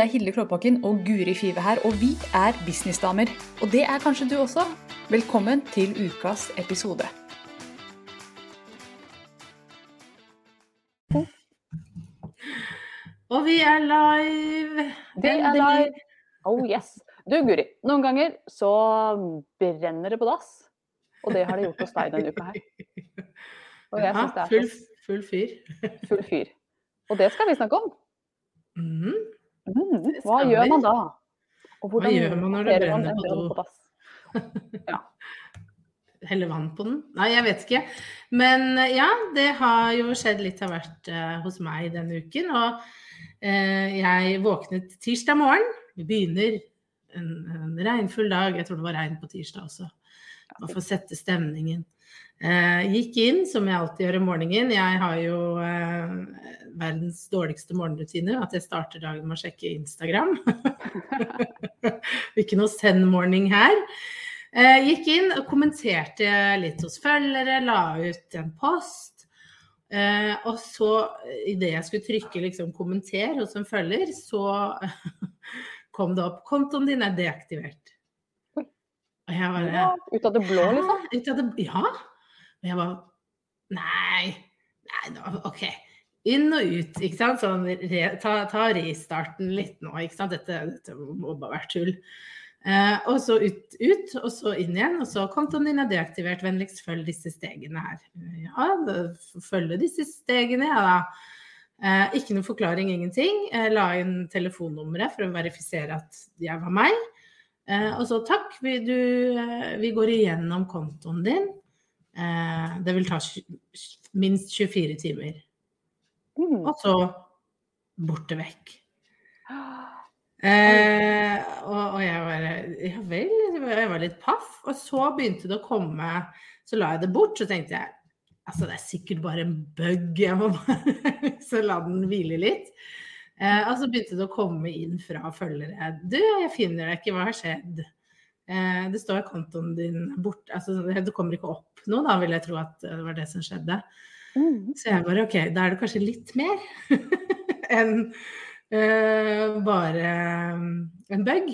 Det er Hilde Klåbakken og Guri Five her, og vi er businessdamer. Og det er kanskje du også. Velkommen til ukas episode. Og vi er live! Vi er live. Oh yes. Du Guri, noen ganger så brenner det på dass. Og det har det gjort hos deg denne uka her. Og jeg synes det er full, full fyr. full fyr. Og det skal vi snakke om. Mhm. Mm, hva gjør man da? Og Hva gjør man når det brenner en på do? Ja. Helle vann på den? Nei, jeg vet ikke. Men eh, ja, det har jo skjedd litt av hvert uh, hos meg denne uken. Og uh, jeg våknet tirsdag morgen. Vi begynner en, en regnfull dag. Jeg tror det var regn på tirsdag også. Bare for å sette stemningen. Uh, gikk inn, som jeg alltid gjør om morgenen. Jeg har jo verdens dårligste morgenrutine. At jeg starter dagen med å sjekke Instagram. Ikke noe send-morning her. Eh, gikk inn og kommenterte litt hos følgere, la ut en post. Eh, og så, idet jeg skulle trykke liksom 'kommenter' hos en følger, så kom det opp 'kontoen din er deaktivert'. Og jeg bare Ja, ut av det blå, liksom? Ut av det, ja. Og jeg bare Nei. Nei, OK. Inn og ut, ikke sant. Sånn, re, ta, ta restarten litt nå, ikke sant. Dette, dette må bare være tull. Eh, og så ut, ut, og så inn igjen. Og så kontoen din er deaktivert. Vennligst følg disse stegene her. Ja, da- følge disse stegene, ja da. Eh, ikke noe forklaring, ingenting. Eh, la inn telefonnummeret for å verifisere at jeg var meg. Eh, og så takk, vi, du, eh, vi går igjennom kontoen din. Eh, det vil ta minst 24 timer. Mm. Så borte vekk. Eh, og, og jeg bare Ja vel. Jeg var litt paff. Og så begynte det å komme Så la jeg det bort, så tenkte jeg altså det er sikkert bare en bug. Jeg må bare så la den hvile litt. Eh, og så begynte det å komme inn fra følgere. Du, jeg finner deg ikke, hva har skjedd? Eh, det står kontoen din borte. Altså, det kommer ikke opp noe, da vil jeg tro at det var det som skjedde. Mm. Så jeg bare OK, da er det kanskje litt mer enn uh, bare um, en bug.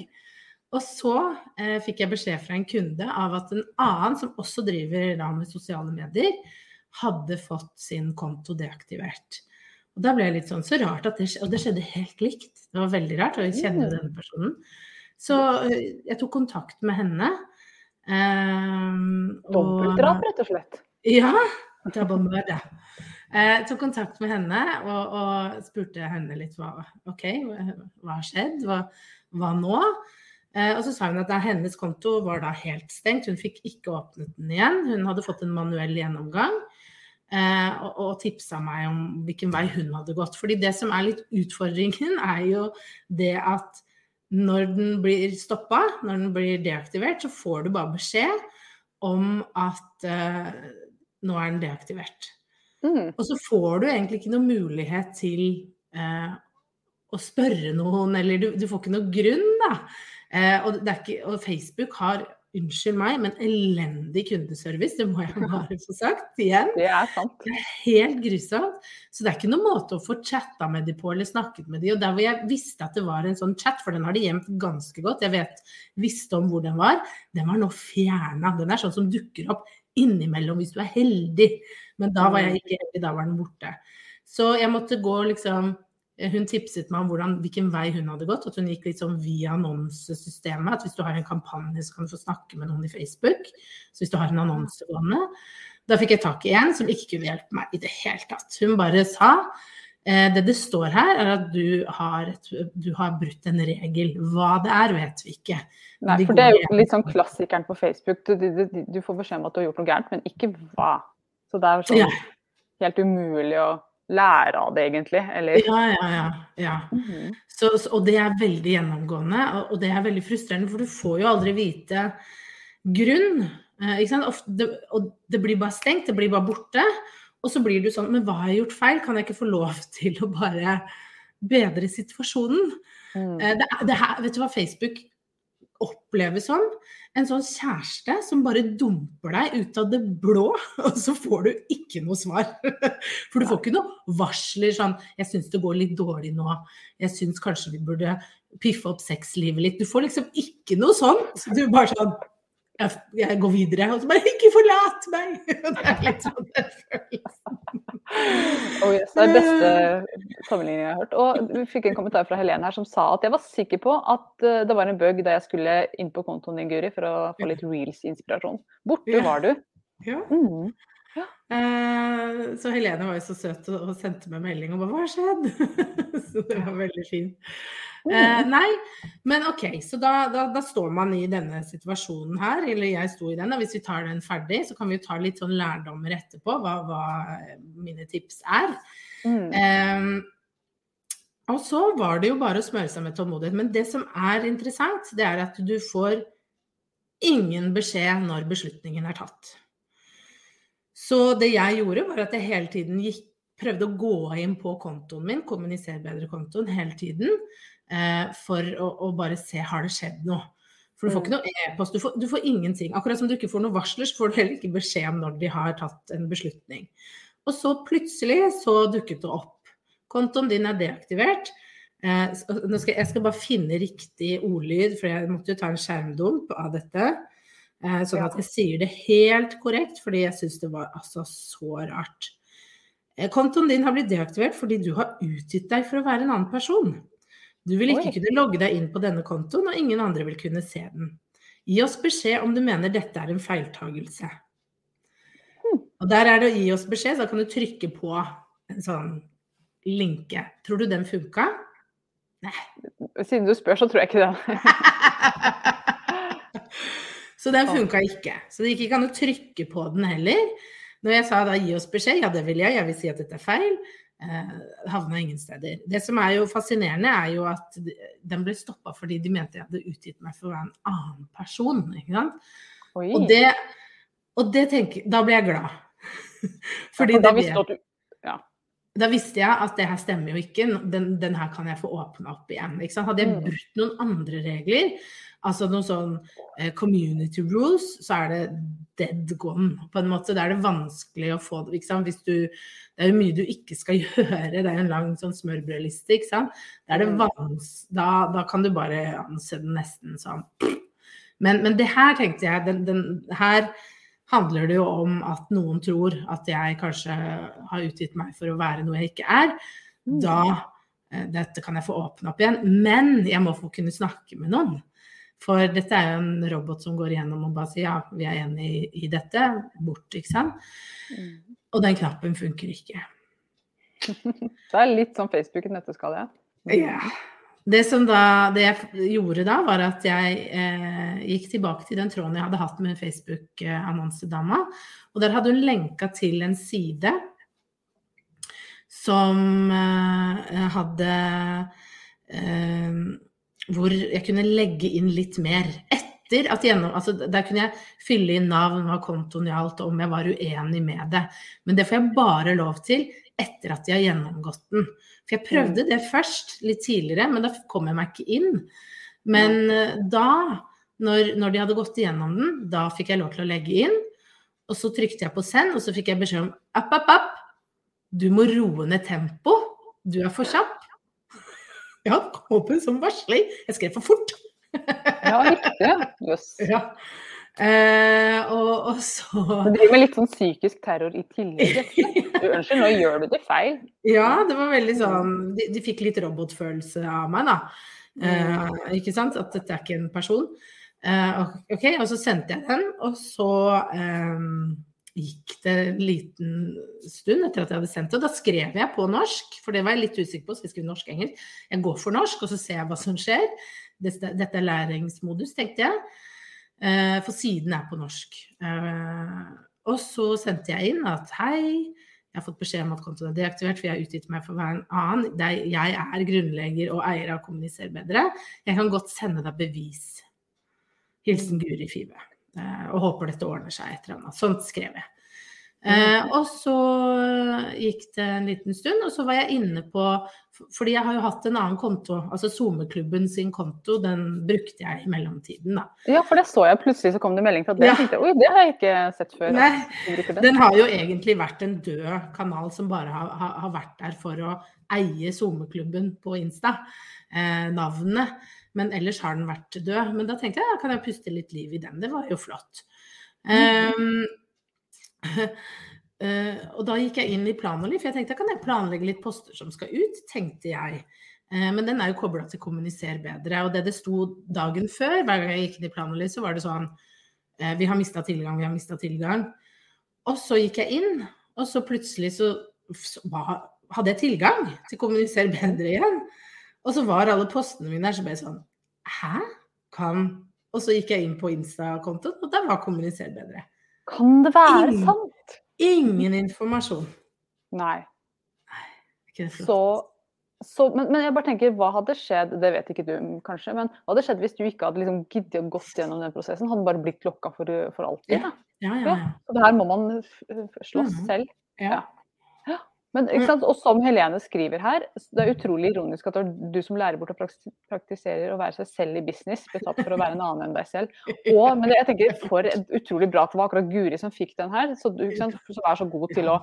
Og så eh, fikk jeg beskjed fra en kunde av at en annen som også driver da, med sosiale medier, hadde fått sin konto deaktivert. Og da ble jeg litt sånn så rart at det og det skjedde helt likt. Det var veldig rart, og jeg kjenner jo denne personen. Så eh, jeg tok kontakt med henne. Um, Dobbeltdrap, rett og slett. ja, double murder. Eh, tok kontakt med henne og, og spurte henne litt hva, ok, hva har skjedd, hva, hva nå? Eh, og så sa hun at hennes konto var da helt stengt, hun fikk ikke åpnet den igjen. Hun hadde fått en manuell gjennomgang eh, og, og tipsa meg om hvilken vei hun hadde gått. Fordi det som er litt utfordringen, er jo det at når den blir stoppa, når den blir deaktivert, så får du bare beskjed om at eh, nå er den deaktivert. Mm. Og så får du egentlig ikke noe mulighet til eh, å spørre noen, eller du, du får ikke noe grunn, da. Eh, og, det ikke, og Facebook har, unnskyld meg, men elendig kundeservice, det må jeg bare få sagt igjen. Det er sant. Det er helt grusomt. Så det er ikke noen måte å få chatta med de på eller snakket med de. Og der hvor jeg visste at det var en sånn chat, for den har de gjemt ganske godt, jeg vet, visste om hvor den var, den var nå fjerna. Den er sånn som dukker opp innimellom hvis du er heldig. Men da var jeg ikke heldig, da var den borte. Så jeg måtte gå liksom hun tipset meg om hvordan, hvilken vei hun hadde gått. At hun gikk litt sånn via annonsesystemet. At hvis du har en kampanje, så kan du få snakke med noen i Facebook. Så hvis du har en annonse gående. Da fikk jeg tak i en som ikke kunne hjelpe meg i det hele tatt. Hun bare sa eh, det det står her, er at du har, du har brutt en regel. Hva det er, vet vi ikke. Nei, for det er jo litt sånn klassikeren på Facebook. Du, du, du, får beskjed om at du har gjort noe gærent, men ikke hva. Så det er sånn Ja. helt umulig å lære av det, egentlig. Eller Ja, ja, ja. ja. Mhm. Så, så, og det er veldig gjennomgående, og, det er veldig frustrerende, for du får jo aldri vite grunn. Eh? Ofte, det, og det blir bare stengt, det blir bare borte. Og så blir du sånn Men hva har jeg gjort feil? Kan jeg ikke få lov til å bare bedre situasjonen? Mm. Eh, det, det her, vet du hva Facebook oppleves som? en sånn kjæreste som bare dumper deg ut av det blå, og så får du ikke noe svar. For du får ikke noe varsler sånn 'Jeg syns det går litt dårlig nå. Jeg syns kanskje vi burde piffe opp sexlivet litt.' Du får liksom ikke noe sånt. Du bare sånn jeg, jeg går videre, og så bare 'Ikke forlat meg!' Det er litt sånn den følelsen. Oh yes, det er den beste sammenligningen jeg har hørt. Og vi fikk en kommentar fra Helene her som sa at jeg var sikker på at eh, det var en bug da jeg skulle inn på kontoen din, Guri, for å få litt reels-inspirasjon. Borte Ja. var du. Ja. Mm. Eh, så Helene var jo så søt og, sendte meg melding og bare 'Hva har skjedd?' så det var veldig fint. Eh, nei, men OK, så da, da, da står man i denne situasjonen her, eller jeg sto i den. Og hvis vi tar den ferdig, så kan vi jo ta litt sånn lærdommer etterpå, hva, hva mine tips er. Mm. Um, og så var det jo bare å smøre seg med tålmodighet. Men det som er interessant, det er at du får ingen beskjed når beslutningen er tatt. Så det jeg gjorde, var at jeg hele tiden gikk, prøvde å gå inn på kontoen min, kommunisere bedre kontoen hele tiden, eh, for å, å bare se har det skjedd noe. For du får ikke noe e-post, du, får- du får ingenting. Akkurat som du ikke får noen varsler, så får du heller ikke beskjed om når de har tatt en beslutning. Og så plutselig så dukket det opp. Kontoen din er deaktivert. Eh, skal, jeg skal bare finne riktig ordlyd, for jeg måtte jo ta en skjermdump av dette. Eh, sånn at jeg sier det helt korrekt, fordi jeg syns det var altså så rart. Eh, Kontoen din har blitt deaktivert fordi du har utgitt deg for å være en annen person. Du vil ikke Oi. kunne logge deg inn på denne kontoen, og ingen andre vil kunne se den. Gi oss beskjed om du mener dette er en feiltagelse. Hmm. Og der er det å gi oss beskjed, så da kan du trykke på en sånn linke. Tror du den funka? Siden du spør, så tror jeg ikke det. Så den funka ikke. Så det gikk ikke an å trykke på den heller. Når jeg sa da gi oss beskjed, ja det vil jeg, jeg vil si at dette er feil, eh, havna ingen steder. Det som er jo fascinerende, er jo at den ble stoppa fordi de mente jeg hadde utgitt meg for å være en annen person. Ikke sant? Oi. Og det, og det tenker Da ble jeg glad. Fordi Ja, da visste du at da visste jeg at det her stemmer jo ikke, den, den her kan jeg få åpna opp igjen. Hadde jeg Mm. brutt noen andre regler, altså noen sånn eh, community rules, så er det dead gone, på en måte. Da er det vanskelig å få det. Ikke sant? Hvis du, det er jo mye du ikke skal gjøre, det er jo en lang sånn smørbrødliste, ikke sant. Da, er det Mm. vans, da, da kan du bare anse den nesten sånn men, men det her tenkte jeg, den, den her handler det jo om at noen tror at jeg kanskje har utgitt meg for å være noe jeg ikke er. Mm. Da eh, Dette kan jeg få åpne opp igjen. Men jeg må få kunne snakke med noen. For dette er jo en robot som går igjennom og bare sier ja, vi er enig i, i dette. Bort, ikke sant. Mm. Og den knappen funker ikke. Det er litt sånn Facebook i nøtteskall, ja. Ja. Det som da, det jeg gjorde da, var at jeg eh, gikk tilbake til den tråden jeg hadde hatt med Facebook-annonsedama. Og der hadde hun lenka til en side som eh, hadde eh, Hvor jeg kunne legge inn litt mer. Etter at gjennom, altså Der kunne jeg fylle inn navn, hva kontoen gjaldt, om jeg var uenig med det. Men det får jeg bare lov til etter at de har gjennomgått den. For jeg prøvde det først, litt tidligere, men da kom jeg meg ikke inn. Men eh, da, når, når de hadde gått igjennom den, da fikk jeg lov til å legge inn. Og så trykte jeg på send, og så fikk jeg beskjed om app, app, app. Du må roe ned tempo. Du er for kjapp. Ja, det kom opp en sånn varsling. Jeg skrev for fort. Ja, riktig. Jøss. Ja. Eh, og, og så Du driver med litt sånn psykisk terror i tillegg. Unnskyld, nå gjør du det feil. Ja, det var veldig sånn De, de fikk litt robotfølelse av meg, da. Eh, ikke sant? At dette er ikke en person. Eh, ok, og så sendte jeg den, og så eh, gikk det en liten stund etter at jeg hadde sendt det. Og da skrev jeg på norsk, for det var jeg litt usikker på. Skal jeg skrive norsk-engelsk? Jeg går for norsk, og så ser jeg hva som skjer. Dette, dette er læringsmodus, tenkte jeg. Eh, for siden er på norsk. Eh, og så sendte jeg inn at hei, jeg har fått beskjed om at kontoen er deaktivert, for jeg har utgitt meg for hver en annen. Jeg er grunnlegger og eier av Kommuniser bedre. Jeg kan godt sende deg bevis. Hilsen Guri Five. Eh, og håper dette ordner seg et eller annet. Sånt skrev jeg. Eh, og så gikk det en liten stund, og så var jeg inne på Fordi jeg har jo hatt en annen konto, altså SoMe-klubben sin konto, den brukte jeg i mellomtiden, da. Ja, for det så jeg plutselig, så kom det melding fra det. Ja. Jeg tenkte, Oi, det har jeg ikke sett før. Nei. Den har jo egentlig vært en død kanal som bare har, har, har vært der for å eie SoMe-klubben på Insta, eh, navnet. Men ellers har den vært død. Men da tenkte jeg, ja, kan jeg puste litt liv i den? Det var jo flott. Um, uh, og da gikk jeg inn i Planoli, for jeg tenkte kan jeg planlegge litt poster som skal ut, tenkte jeg. Eh, men den er jo kobla til kommuniser bedre. Og det det sto dagen før, hver gang jeg gikk inn i Planoli, så var det sånn eh, Vi har mista tilgang, vi har mista tilgang. Og så gikk jeg inn, og så plutselig så, så hadde jeg tilgang til kommuniser bedre igjen. Og så var alle postene mine der, så ble jeg sånn Hæ? Kan Og så gikk jeg inn på Insta-kontoen, og der var kommuniser bedre. Kan det være Ingen- sant? Ingen informasjon. Nei. Så, så men, men jeg bare tenker, hva hadde skjedd, det vet ikke du kanskje, men hva hadde skjedd hvis du ikke hadde liksom giddet å gått gjennom den prosessen? Hadde bare blitt lokka for, for alltid? Ja. Ja, ja, ja. Så det her må man slåss Mhm. selv. ja. Men, sant? Og som Helene skriver her, det er utrolig ironisk at du som lærer bort og praktiserer å være seg selv i business, blir tatt for å være en annen enn deg selv. Og, men jeg tenker, for utrolig bra at det var akkurat Guri som fikk den her, så du som er Så god til å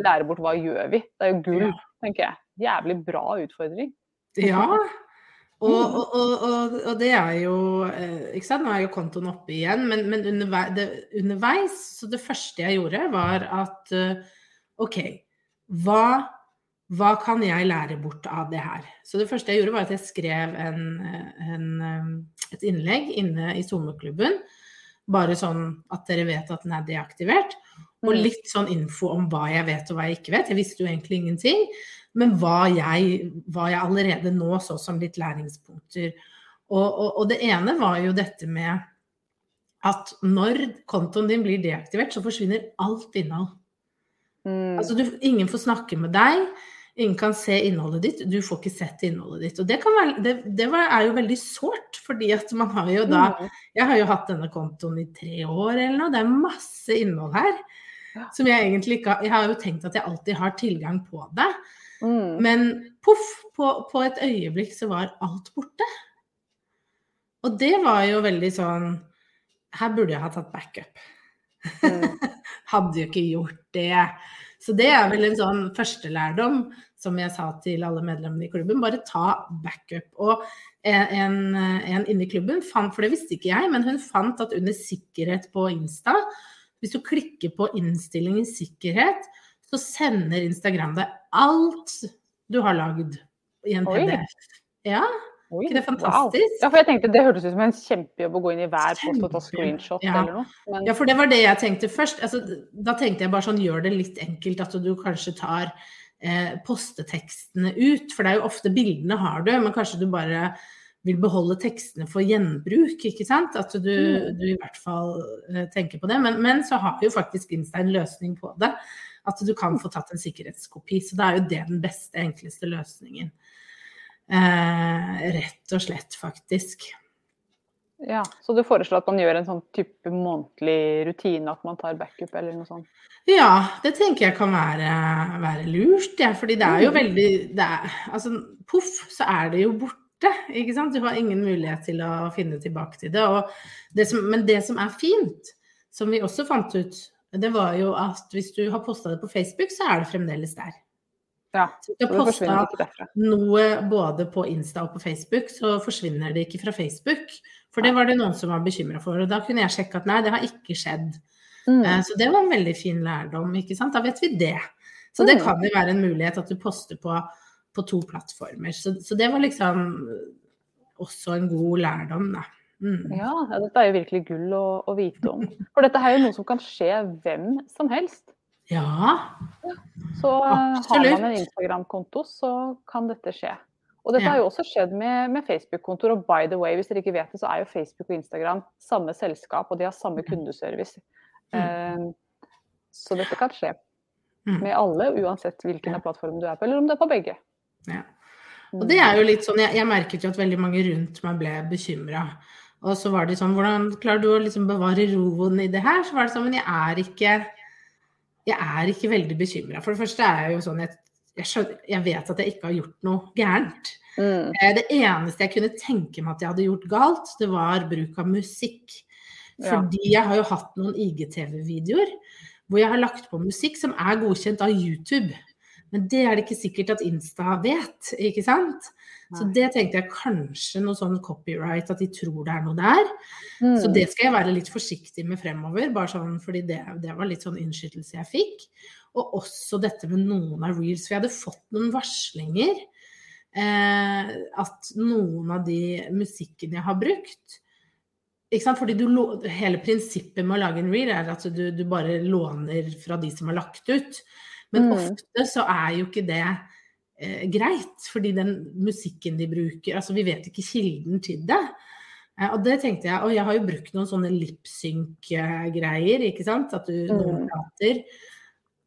lære bort hva gjør vi. Det er jo gull, tenker jeg. Jævlig bra utfordring. Ja. Og, og, og, og, og det er jo eh, Ikke sant, nå er jo kontoen oppe igjen, men, men underveis, det, underveis Så det første jeg gjorde, var at eh, OK, hva, hva kan jeg lære bort av det her? Så det første jeg gjorde, var at jeg skrev en, en, eh, et innlegg inne i SoMe-klubben. Bare sånn at dere vet at den er deaktivert. Og Mm. litt sånn info om hva jeg vet og hva jeg ikke vet. Jeg visste jo egentlig ingenting. Men hva jeg, hva jeg allerede nå så som litt læringspunkter. Og, og, og det ene var jo dette med at når kontoen din blir deaktivert, så forsvinner alt innhold. Mm. Altså du, ingen får snakke med deg, ingen kan se innholdet ditt, du får ikke sett innholdet ditt. Og det, kan være, det, det var, er jo veldig sårt, fordi at man har jo da Mm. Jeg har jo hatt denne kontoen i tre år eller noe, det er masse innhold her. Som jeg egentlig ikke har Jeg har jo tenkt at jeg alltid har tilgang på det. Mm. Men poff, på, på et øyeblikk så var alt borte. Og det var jo veldig sånn Her burde jeg ha tatt backup. Mm. Hadde jo ikke gjort det. Så det er vel en sånn førstelærdom som jeg sa til alle medlemmene i klubben. Bare ta backup. Og en, en, en inne i klubben fant, for det visste ikke jeg, men hun fant at under sikkerhet på Insta, hvis du klikker på innstillingen sikkerhet, så sender Instagram deg alt du har lagd i en Oi. PDF. Ja, Oi, ikke det wow. fantastisk? Ja, for jeg tenkte Det hørtes ut som en kjempejobb å gå inn i hver post og ta screenshot Ja. eller noe. Men, Ja, for det var det jeg tenkte først. Altså, da tenkte jeg bare sånn, gjør det litt enkelt at du kanskje tar eh, postetekstene ut. For det er jo ofte bildene har du, men kanskje du bare vil beholde tekstene for gjenbruk, ikke sant? At du, Mm. du i hvert fall eh, tenker på det. Men, men så har jo faktisk Insta en løsning på det. At du kan få tatt en sikkerhetskopi. Så da er jo det den beste, enkleste løsningen. Eh, rett og slett, faktisk. ja, så du foreslår at man gjør en sånn type månedlig rutine, at man tar backup eller noe sånt? Ja, det tenker jeg kan være, være lurt. Ja, fordi det er jo Mm. veldig det er, altså, Poff, så er det jo borte. ikke sant? Du har ingen mulighet til å finne tilbake til det. Det som, men det som er fint, som vi også fant ut, det var jo at hvis du har posta det på Facebook, så er det fremdeles der. Ja, det har posta noe både på Insta og på Facebook, så forsvinner det ikke fra Facebook. For det var det noen som var bekymra for. Og da kunne jeg sjekke at nei, det har ikke skjedd. Mm. Eh, Så det var en veldig fin lærdom, ikke sant. Da vet vi det. Så det Mm. kan jo være en mulighet at du poster på, på to plattformer. Så, så det var liksom også en god lærdom, da. Mm. Ja, ja, dette er jo virkelig gull å, å vite om. For dette er jo noe som kan skje hvem som helst. Ja. Så Absolutt. har man en Instagram-konto, så kan dette skje. Og dette Ja. har jo også skjedd med, med Facebook-kontoer. Og by the way, hvis dere ikke vet det, så er jo Facebook og Instagram samme selskap, og de har samme kundeservice. Eh, så dette kan skje Mm. med alle, uansett hvilken ja. plattform du er på, eller om du er på begge. ja. Og det er jo litt sånn, jeg, jeg merket jo at veldig mange rundt meg ble bekymra. Og så var de sånn, hvordan klarer du å liksom bevare roen i det her? Så var det sånn, men jeg er ikke jeg er ikke veldig bekymra. For det første er jeg jo sånn jeg, jeg, skjønner, jeg vet at jeg ikke har gjort noe gærent. Mm. Eh, Det eneste jeg kunne tenke meg at jeg hadde gjort galt, det var bruk av musikk. Ja. Fordi jeg har jo hatt noen IGTV-videoer hvor jeg har lagt på musikk som er godkjent av YouTube. Men det er det ikke sikkert at Insta vet, ikke sant? Så det tenkte jeg kanskje noe sånn copyright, at de tror det er noe der. Mm. Så det skal jeg være litt forsiktig med fremover, bare sånn fordi det, det var litt sånn innskytelse jeg fikk. Og også dette med noen av reels, for jeg hadde fått noen varslinger. Eh, at noen av de musikkene jeg har brukt? Fordi du, Hele prinsippet med å lage en reel er at du, du bare låner fra de som har lagt ut. Men Mm. ofte så er jo ikke det eh, greit, fordi den musikken de bruker Altså, vi vet ikke kilden til det. Eh, og det tenkte jeg, og jeg har jo brukt noen sånne lipsynk-greier, ikke sant. At du Mm. prater.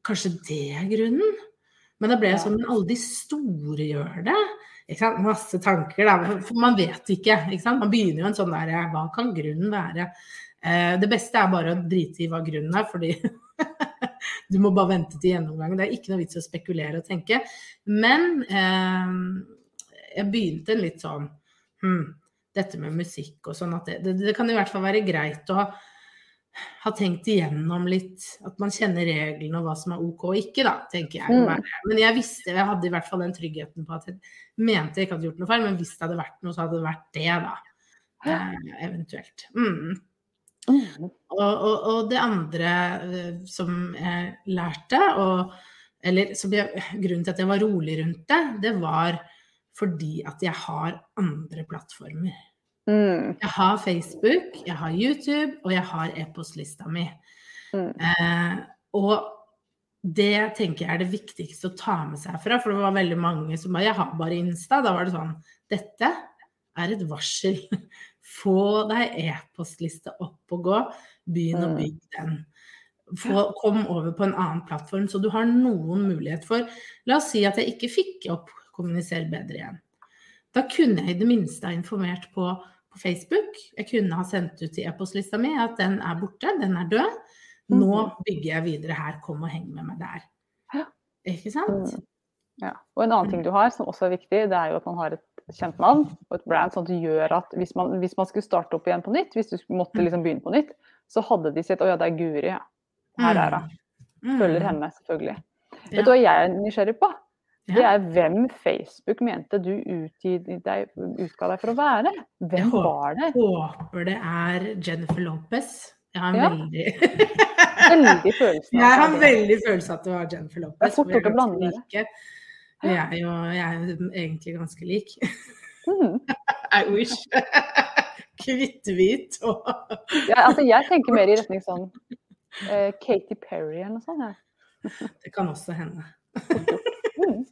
Kanskje det er grunnen? Men da ble jeg sånn, men alle de store gjør det. Masse tanker, da. For man vet ikke. ikke sant? Man begynner jo en sånn der Hva kan grunnen være? Eh, det beste er bare å drite i hva grunnen er, fordi du må bare vente til gjennomgangen. Det er ikke noe vits i å spekulere og tenke. Men eh, jeg begynte en litt sånn hm, Dette med musikk og sånn at det, det, det kan i hvert fall være greit å ha, tenkt igjennom litt. At man kjenner reglene og hva som er OK og ikke, da, tenker jeg. Mm. Men jeg visste, jeg hadde i hvert fall den tryggheten på at jeg mente jeg ikke hadde gjort noe feil, men hvis det hadde vært noe, så hadde det vært det, da. Eh, eventuelt. Mm. Mm. Og, og, og det andre eh, som jeg lærte, og, eller jeg, grunnen til at jeg var rolig rundt det, det var fordi at jeg har andre plattformer. Mm. Jeg har Facebook, jeg har YouTube, og jeg har e-postlista mi. Mm. Eh, og det tenker jeg er det viktigste å ta med seg herfra, for det var veldig mange som bare Jeg har bare Insta. Da var det sånn Dette er et varsel. Få deg e-postliste opp og gå. Begynn å Mm. bygge den. Få, kom over på en annen plattform, så du har noen mulighet for La oss si at jeg ikke fikk opp Kommuniser bedre igjen. Da kunne jeg i det minste ha informert på, på Facebook. Jeg kunne ha sendt ut til e-postlista mi at den er borte, den er død. Nå bygger jeg videre her, kom og heng med meg der. Ikke sant? Mm. Ja. Og en annen ting du har, som også er viktig, det er jo at man har et kjent navn og et brand, sånn at det gjør at hvis man, hvis man skulle starte opp igjen på nytt, hvis du måtte liksom begynne på nytt, så hadde de sett å ja, det er Guri, ja. Her er hun. Mm. Følger henne, selvfølgelig. Ja. Vet du hva jeg er nysgjerrig på? Det er hvem Facebook mente du deg, utga deg for å være. Hvem håper- var det? Håper det er Jennifer Lopez. Jeg har en Ja. veldig Veldig det Jeg har av det. veldig følelse av at det var Jennifer Lopez. Det er fort gjort å blande det. Vi er jo jeg er egentlig ganske lik. Mm. I wish. Kritthvit og Ja, altså, jeg tenker mer i retning sånn uh, Katy Perry eller noe sånt. Ja. Det kan også hende. Mm.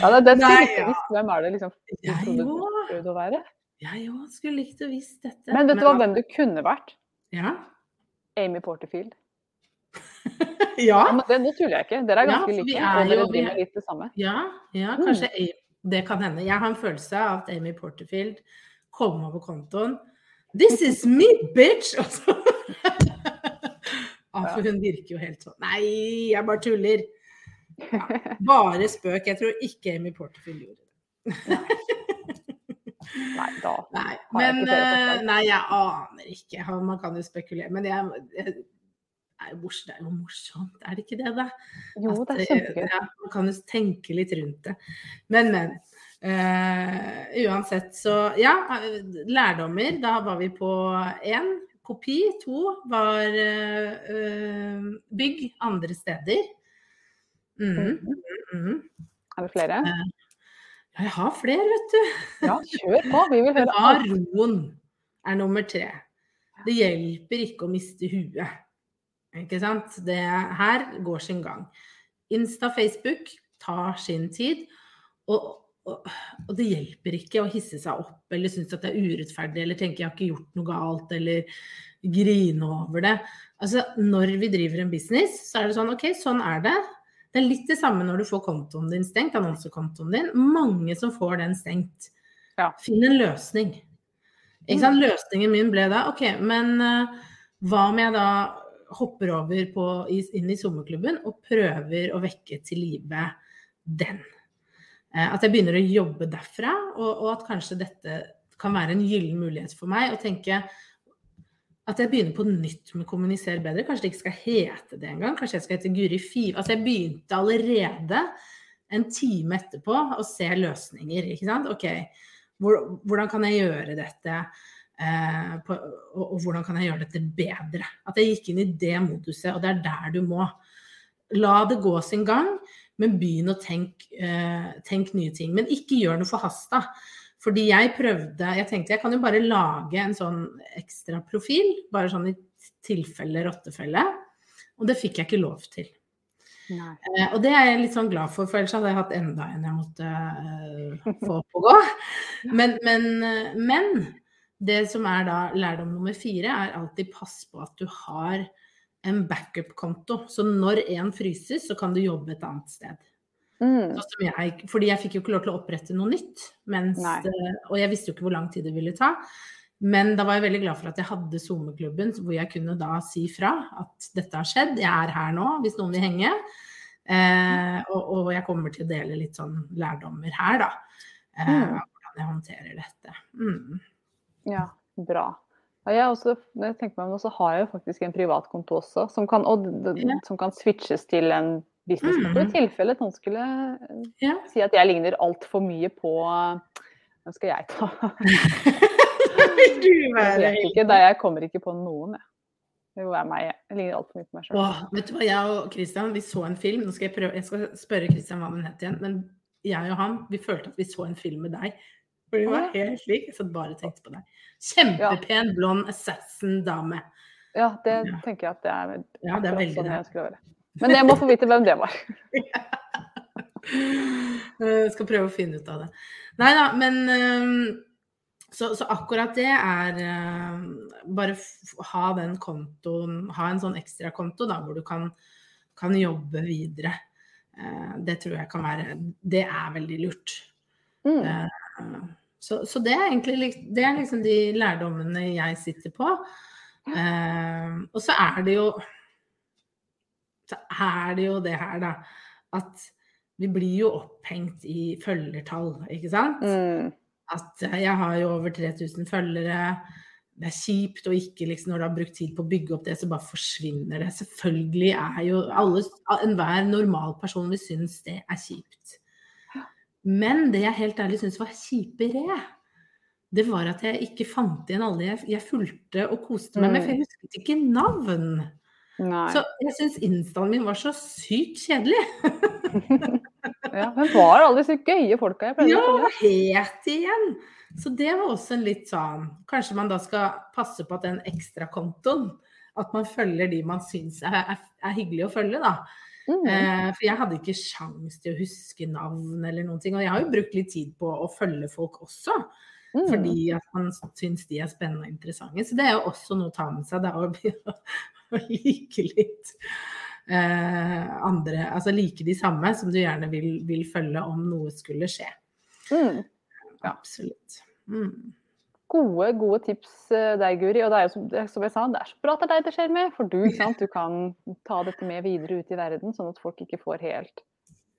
Ja, det, det skulle ikke visst. Hvem er det liksom du Jeg trodde du prøvde å være? Jeg òg skulle likt å visst dette. Men vet du hva, hvem du kunne vært? Ja. Amy Porterfield. Ja. Ja, men det, nå tuller jeg ikke. Dere er ganske ja, like, er jo- dere vi er- litt det samme. Ja, ja Mm. kanskje mm. det kan hende. Jeg har en følelse av at Amy Porterfield kom over kontoen. This is me, bitch! ah, for hun virker jo helt sånn Nei, jeg bare tuller. Bare spøk. Jeg tror ikke Amy Porterfield gjorde det. Nei, da Nei, men, jeg eh? Nei, jeg aner ikke. Man kan jo spekulere. Men jeg, jeg er jo det er jo morsomt, er det ikke det, da? Jo, At, det er eh, kjempegøy. Ja, man kan jo tenke litt rundt det. Men, men. Uh, uansett, så ja. eh, Lærdommer. Da var vi på én. Kopi. To var eh, bygg andre steder. Mm. Mm. Mm. Er det flere? Ja, jeg har flere, vet du. Ja, kjør på. Vi vil høre alt. roen er nummer tre. Det hjelper ikke å miste huet. Ikke sant? Det her går sin gang. Insta, Facebook tar sin tid. Og, og, og det hjelper ikke å hisse seg opp eller synes at det er urettferdig eller tenke jeg har ikke gjort noe galt eller grine over det. Altså, når vi driver en business, så er det sånn OK, sånn er det. Det er litt det samme når du får kontoen din stengt, annonsekontoen din. Mange som får den stengt. Ja. Finn en løsning. Ikke sant? Løsningen min ble da OK, men uh, hva om jeg da hopper over på, inn i sommerklubben og prøver å vekke til live den. Eh, at jeg begynner å jobbe derfra, og, og, at kanskje dette kan være en gyllen mulighet for meg å tenke at jeg begynner på nytt med å kommunisere bedre. Kanskje det ikke skal hete det engang. Kanskje jeg skal hete Guri Five. Altså jeg begynte allerede en time etterpå å se løsninger. ikke sant? OK, hvor, hvordan kan jeg gjøre dette? Eh, på, og, og, hvordan kan jeg gjøre dette bedre? At jeg gikk inn i det moduset, og det er der du må. La det gå sin gang, men begynn å tenke eh, tenk nye ting. Men ikke gjør noe forhasta. Fordi jeg prøvde Jeg tenkte jeg kan jo bare lage en sånn ekstra profil, bare sånn i tilfelle rottefelle. Og det fikk jeg ikke lov til. Eh, og det er jeg litt sånn glad for, for ellers hadde jeg hatt enda en jeg måtte eh, få på gå. Men, men, eh, men, det som er da lærdom nummer fire, er alltid pass på at du har en backup-konto. Så når en fryses, så kan du jobbe et annet sted. Mm. Jeg, fordi jeg fikk jo ikke lov til å opprette noe nytt. Mens, og jeg visste jo ikke hvor lang tid det ville ta. Men da var jeg veldig glad for at jeg hadde SoMe-klubben, hvor jeg kunne da si fra at dette har skjedd, jeg er her nå hvis noen vil henge. Eh, og, og, jeg kommer til å dele litt sånn lærdommer her, da. Eh, mm. Hvordan jeg håndterer dette. Mm. Ja, bra. Ja, jeg, også, jeg tenker meg om, så har jeg jo faktisk en privatkonto også, som kan, og, ja. som kan switches til en businesskonto mm. i tilfelle noen skulle ja. si at jeg ligner altfor mye på Hvem skal jeg ta? jeg vet ikke, jeg kommer ikke på noen, jeg. Det må være meg. Jeg ligner altfor mye på meg sjøl. Vet du hva, jeg og Christian vi så en film. Nå skal jeg, prøve, jeg skal spørre Christian hva den het igjen. Men jeg og han vi følte at vi så en film med deg. For hun var helt slik. Jeg satt bare og tenkte på deg. Kjempepen, blond assassin-dame. Ja, det ja. tenker jeg at det er, ja, det er veldig sånn jeg skulle være. Men jeg må få vite hvem det var. jeg skal prøve å finne ut av det. Nei da, men ehm, så, så, akkurat det er ehm, Bare ha den kontoen, ha en sånn ekstrakonto hvor du kan, kan jobbe videre. Eh, det tror jeg kan være Det er veldig lurt. Mm. Eh, så, så, det er egentlig det er liksom de lærdommene jeg sitter på. Uh, og så er det jo så er det jo det her, da, at vi blir jo opphengt i følgertall, ikke sant? Mm. At eh, jeg har jo over 3000 følgere. Det er kjipt og ikke liksom, når du har brukt tid på å bygge opp det, så bare forsvinner det. Selvfølgelig er jo alle, enhver normal person vil synes det er kjipt. Men det jeg helt ærlig syntes var kjipere, det var at jeg ikke fant igjen alle jeg, jeg fulgte og koste meg med, for jeg mm. husket ikke navn. Nei. Så jeg syns instaen min var så sykt kjedelig. ja, men var alle disse gøye folka jeg pleide å følge? Ja, helt igjen. Så det var også en litt sånn Kanskje man da skal passe på at den ekstrakontoen At man følger de man syns er, er, er hyggelig å følge, da. Mm. Eh, for jeg hadde ikke sjans til å huske navn eller noen ting. Og jeg har jo brukt litt tid på å følge folk også. Mm. Fordi at man syns de er spennende og interessante. Så det er jo også noe å ta med seg. Det er å, å like litt eh, andre Altså like de samme som du gjerne vil, vil følge om noe skulle skje. Mm. Absolutt. Mm. Gode, gode tips eh, der, Guri. Og det er jo som, som, jeg sa, det er så bra at det er deg det skjer med. For du, du kan ta dette med videre ut i verden, sånn at folk ikke får helt,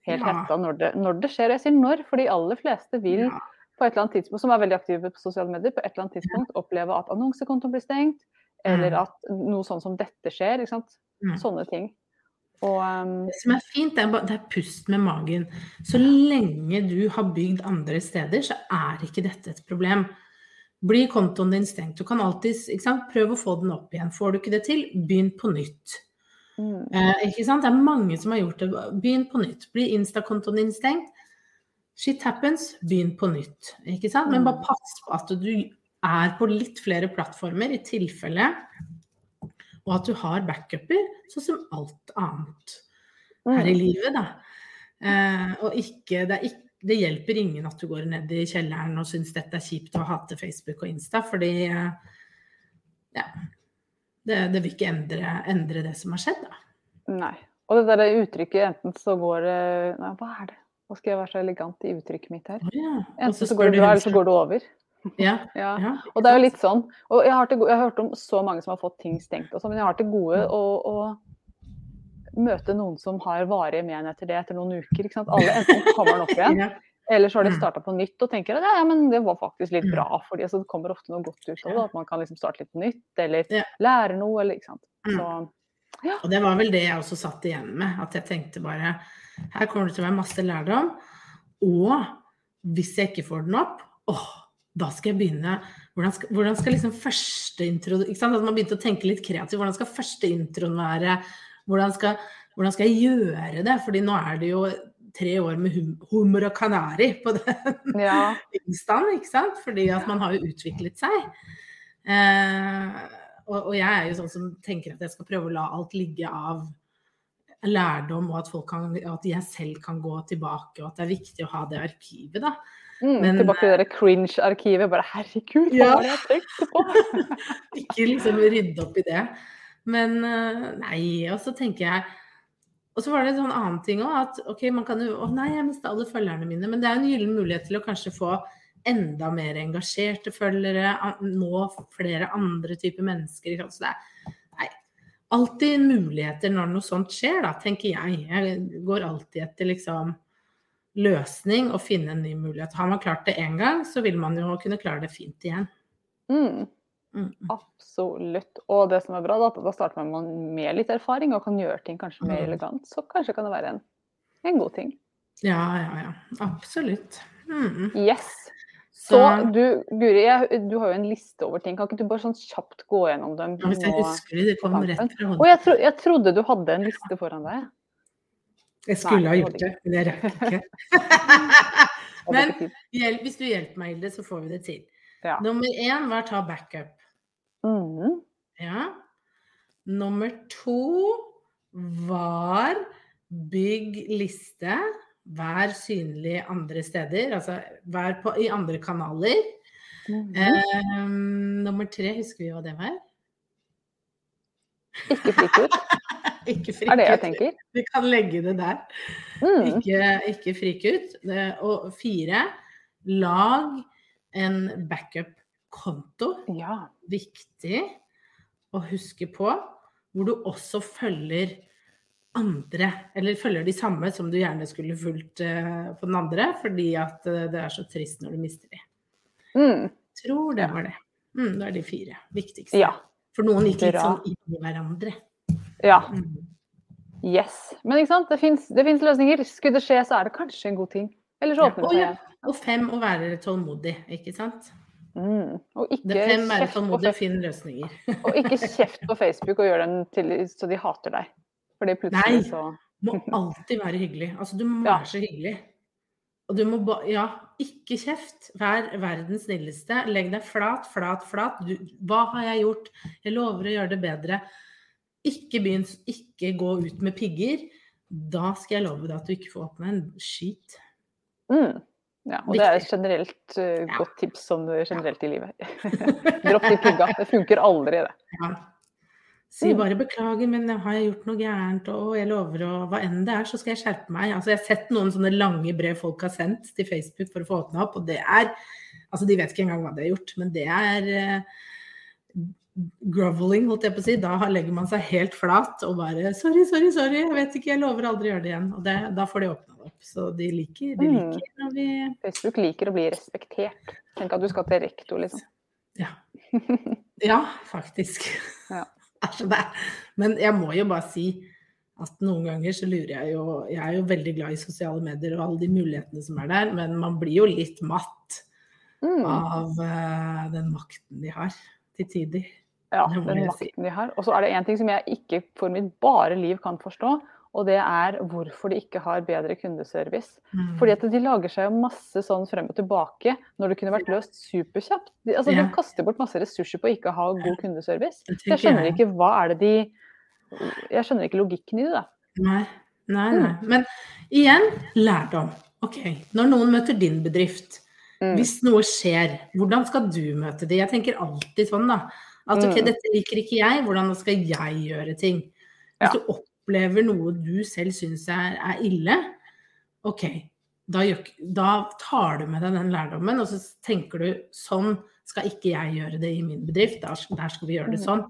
helt ja. hetta når det, når det skjer. Jeg sier når, for de aller fleste vil ja. på et eller annet tidspunkt, som er veldig aktive på sosiale medier, på et eller annet tidspunkt oppleve at annonsekontoen blir stengt, eller at noe sånn som dette skjer. ikke sant? Mm. Sånne ting. Og, um... Det som er fint, det er, bare, det er, pust med magen. Så lenge du har bygd andre steder, så er ikke dette et problem. Blir kontoen din stengt. Du kan alltid prøve å få den opp igjen. Får du ikke det til, begynn på nytt. Mm. Eh, ikke sant? Det er mange som har gjort det. Begynn på nytt. Blir Insta-kontoen din stengt, shit happens, begynn på nytt. Ikke sant? Men mm. bare pass på at du er på litt flere plattformer i tilfelle, og at du har backuper, sånn som alt annet her i mm. livet, da. Eh, og ikke det, er ikke det, hjelper ingen at du går ned i kjelleren og syns dette er kjipt å hate Facebook og Insta, fordi ja, det, det, vil ikke endre, endre, det som har skjedd, da. Nei. Og det der uttrykket, enten så går det Nei, hva er det? Hva skal jeg være så elegant i uttrykket mitt her? Ja. Enten så, går det bra, eller så går det over. Ja. Ja. ja. Og det er jo litt sånn. Og jeg har, til, jeg har hørt om så mange som har fått ting stengt og sånn, men jeg har til gode å møte noen som har varige men etter det etter noen uker. Alle enten kommer den opp igjen, Ja. eller så har de Mm. starta på nytt og tenker at ja, ja, men det var faktisk litt Mm. bra. fordi altså, Det kommer ofte noe godt ut av det. At man kan liksom starte litt nytt, eller Ja. lære noe, eller ikke sant. Så, ja. Og det var vel det jeg også satt igjen med. At jeg tenkte bare her kommer det til å være masse lærdom. Og hvis jeg ikke får den opp, åh, da skal jeg begynne Hvordan skal, hvordan skal liksom første intro? At man begynte å tenke litt kreativt. Hvordan skal første introen være? Hvordan skal, hvordan skal jeg gjøre det? Fordi nå er det jo tre år med hum, hummer og kanari på den ja. instaen, ikke sant? Fordi at man har jo utviklet seg. Eh, og, og jeg er jo sånn som tenker at jeg skal prøve å la alt ligge av lærdom, og at, folk kan, at jeg selv kan gå tilbake, og at det er viktig å ha det arkivet, da. Mm, Men- tilbake til det cringe-arkivet. Bare herregud, hva Ja. var det jeg tenkte på? Ikke liksom rydde opp i det. Men eh, nei, og så tenker jeg Og så var det en sånn annen ting òg, at OK, man kan jo Å nei, jeg mista alle følgerne mine. Men det er en gyllen mulighet til å kanskje få enda mer engasjerte følgere, nå flere andre typer mennesker. Så det er nei, alltid muligheter når noe sånt skjer, da, tenker jeg. Jeg går alltid etter liksom løsning og finne en ny mulighet. Har man klart det én gang, så vil man jo kunne klare det fint igjen. Mm. Mm. Absolutt. Og det som er bra, da, da starter man med litt erfaring og kan gjøre ting kanskje mer Mm. elegant. Så kanskje kan det være en, en god ting. Ja, ja, ja. Absolutt. Mm. Yes. Så du, Guri, jeg, du har jo en liste over ting. Kan ikke du bare sånn kjapt gå gjennom dem? ja, hvis jeg husker det, det kom rett fra hodet. jeg, tro, jeg trodde du hadde en liste foran deg. Jeg skulle Nei, ha gjort det, men jeg rakk ikke. Men. Hvis du hjelper meg, Hilde, så får vi det til. Ja. Nummer én var ta backup. Mhm. Ja. Nummer to var bygg liste. Vær synlig andre steder, altså vær på, i andre kanaler. Mm. Eh, nummer tre, husker vi hva det var? Ikke ut, Ikke er det jeg tenker. Vi kan legge det der. Mm. Ikke, ikke frik ut. Det- Og fire, lag en backup-konto. Ja. Viktig å huske på. Hvor du også følger andre, eller følger de samme som du gjerne skulle fulgt eh, på den andre, fordi at eh, det er så trist når du mister de. Mm. Tror det var det. Mm, det er de fire viktigste. ja. For noen gikk litt sånn inn i hverandre. Ja. Mm. Yes. Men ikke sant, det fins løsninger. Skulle det skje, så er det kanskje en god ting. Eller så åpner det seg ja. og fem, å være tålmodig, ikke sant? Mm. Og ikke Det fem på tålmodig, finn løsninger. Og ikke kjeft på Facebook og gjør dem til så de hater deg. Fordi plutselig Nei. så må alltid være hyggelig. Altså, du må Ja. være så hyggelig. Og du må ba Ja, ikke kjeft. Vær verdens snilleste. Legg deg flat, flat, flat. Du, hva har jeg gjort? Jeg lover å gjøre det bedre. Ikke begynn Ikke gå ut med pigger. Da skal jeg love deg at du ikke får åpne en skit. mm. Ja, og det er et Viktig. generelt Ja. godt tips som generelt i livet. Dropp de pigga. Det funker aldri, det. Ja. Si Mm. bare 'beklager, men har jeg gjort noe gærent', og jeg lover å Hva enn det er, så skal jeg skjerpe meg. Altså, jeg har sett noen sånne lange brev folk har sendt til Facebook for å få åpna opp, og det er Altså, de vet ikke engang hva de har gjort, men det er eh, groveling, holdt jeg på å si. Da legger man seg helt flat og bare 'sorry, sorry, sorry, jeg vet ikke, jeg lover aldri å gjøre det igjen'. Og det, da får de åpna det opp. Så de liker, de Mm. liker når vi Facebook liker å bli respektert. Tenk at du skal til rektor, liksom. Ja. Ja, faktisk. Ja. Altså, Men jeg må jo bare si at noen ganger så lurer jeg jo Jeg er jo veldig glad i sosiale medier og alle de mulighetene som er der, men man blir jo litt matt Mm. av uh, den makten de har til tider. Ja, den makten de har. Og så er det én ting som jeg ikke for mitt bare liv kan forstå, og det er hvorfor de ikke har bedre kundeservice. Mm. Fordi at de lager seg masse sånn frem og tilbake når det kunne vært løst superkjapt. De, altså, yeah. de kaster bort masse ressurser på å ikke ha god kundeservice. Jeg skjønner ikke hva er det de Jeg skjønner ikke logikken i det, da. Nei, nei, Mm. nei. Men igjen, lærdom. OK, når noen møter din bedrift, Mm. hvis noe skjer, hvordan skal du møte det? Jeg tenker alltid sånn, da. At OK, Mm. dette liker ikke jeg, hvordan skal jeg gjøre ting? Hvis du opplever noe du selv syns er, er ille, OK, da, da tar du med deg den lærdommen, og så tenker du sånn skal ikke jeg gjøre det i min bedrift, der, der skal vi gjøre det Mhm. sånn.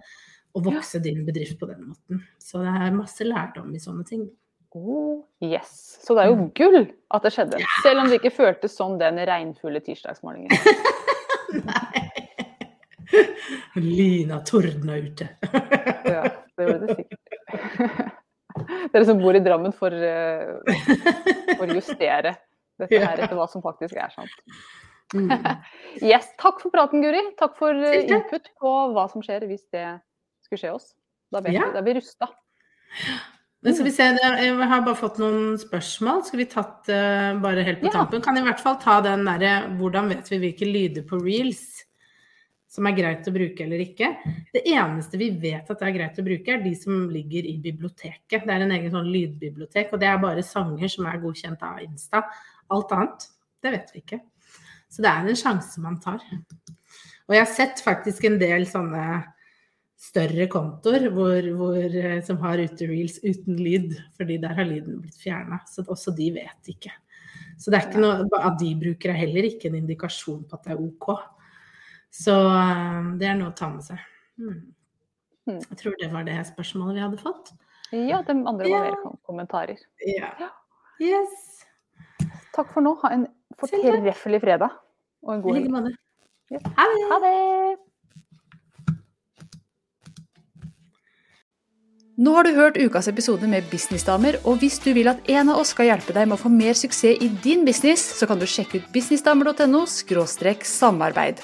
Og vokse din bedrift på den måten. Så det er masse lærdom i sånne ting. Oh, yes. Så det er jo gull at det skjedde. Selv om det ikke føltes sånn den regnfulle tirsdagsmorgenen. Nei. Lyna tordna ute. Ja, det gjorde det sikkert. Dere som bor i Drammen får, eh, får justere dette her etter hva som faktisk er sant. Mm. Yes, takk for praten, Guri. Takk for eh, input på hva som skjer hvis det skulle skje oss. Da vet Ja. vi, da er vi rusta. Men skal vi se, Jeg har bare fått noen spørsmål. Skal vi tatt uh, bare helt på Ja. tampen? Kan i hvert fall ta den derre hvordan vet vi hvilke lyder på reels som er greit å bruke eller ikke. Det eneste vi vet at det er greit å bruke, er de som ligger i biblioteket. Det er en egen sånn lydbibliotek, og det er bare sanger som er godkjent av Insta. Alt annet, det vet vi ikke. Så det er en sjanse man tar. Og jeg har sett faktisk en del sånne større kontoer hvor, hvor, eh, som har utereels uten lyd, fordi der har lyden blitt fjerna. Så også de vet ikke. Så det er ikke noe, at de bruker er heller ikke en indikasjon på at det er OK. Så eh, det er noe å ta med seg. Hmm. Hmm. Jeg tror det var det spørsmålet vi hadde fått. Ja, de andre var Ja. mer kom- kommentarer. Ja. Yes. Takk for nå. Ha en fortreffelig fredag. Og en I god like helg. måte. Ja. Ha det. Ha det! Nå har du hørt ukas episode med Businessdamer, og hvis du vil at en av oss skal hjelpe deg med å få mer suksess i din business, så kan du sjekke ut businessdamer.no samarbeid.